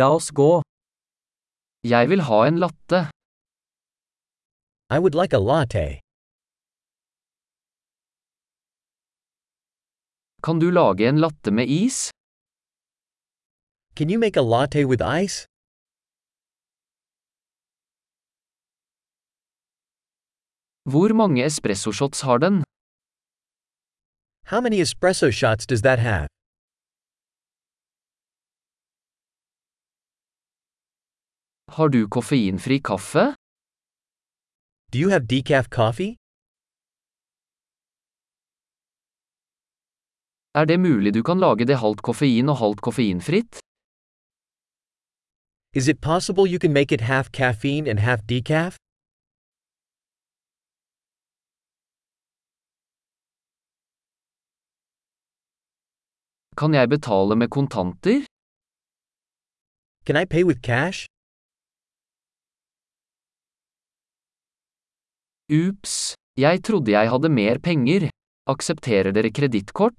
La oss gå. Jeg vil ha en latte. I would like a latte. Kan du lage en latte med is? Can you make a latte with ice? Hvor mange espressoshots har den? How many espresso shots does that have? Har du koffeinfri kaffe? Do you have decaf coffee? Er det mulig du kan lage det halvt koffein og halvt koffeinfritt? Is it possible you can make it half caffeine and half decaf? Kan jeg betale med kontanter? Can I pay with cash? Ups, jeg trodde jeg hadde mer penger. Aksepterer dere kredittkort?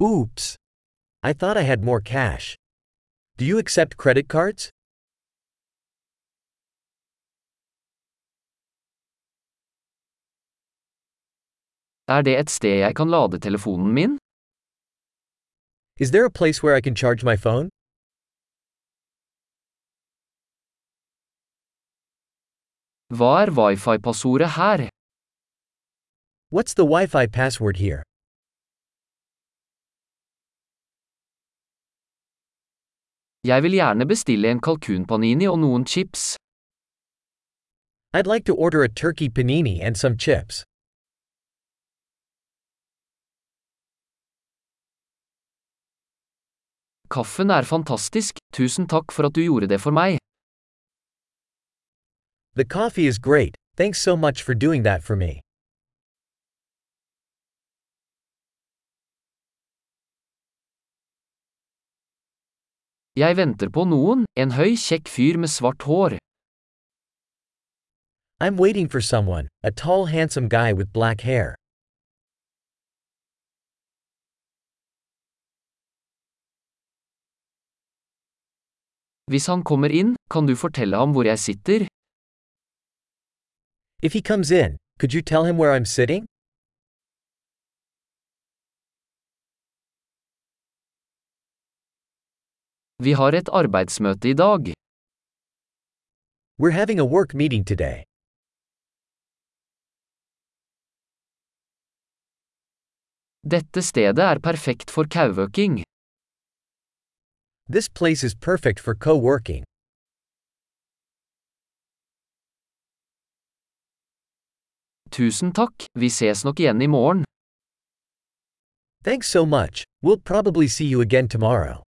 Oops. I thought I had more cash. Do you accept credit cards? Er det et sted jeg kan lade telefonen min? Is there a place where I can charge my phone? Hva er wifi-passordet her? What's the Wi Fi password here? Jeg vil gjerne bestille en kalkunpanini og noen chips. I'd like to order a turkey panini and some chips. Kaffen er fantastisk, tusen takk for at du gjorde det for meg. The coffee is great, thanks so much for doing that for me. Jeg venter på noen, en høy, kjekk fyr med svart hår. I'm waiting for someone, a tall, handsome guy with black hair. Hvis han kommer inn, kan du fortelle ham hvor jeg sitter? If he comes in, could you tell him where I'm sitting? Vi har et arbeidsmøte i dag. We're having a work meeting today. Dette stedet er perfekt for kauøking. This place is perfect for co Tusen takk, vi ses nok igjen i morgen. Thanks so much, we'll probably see you again tomorrow.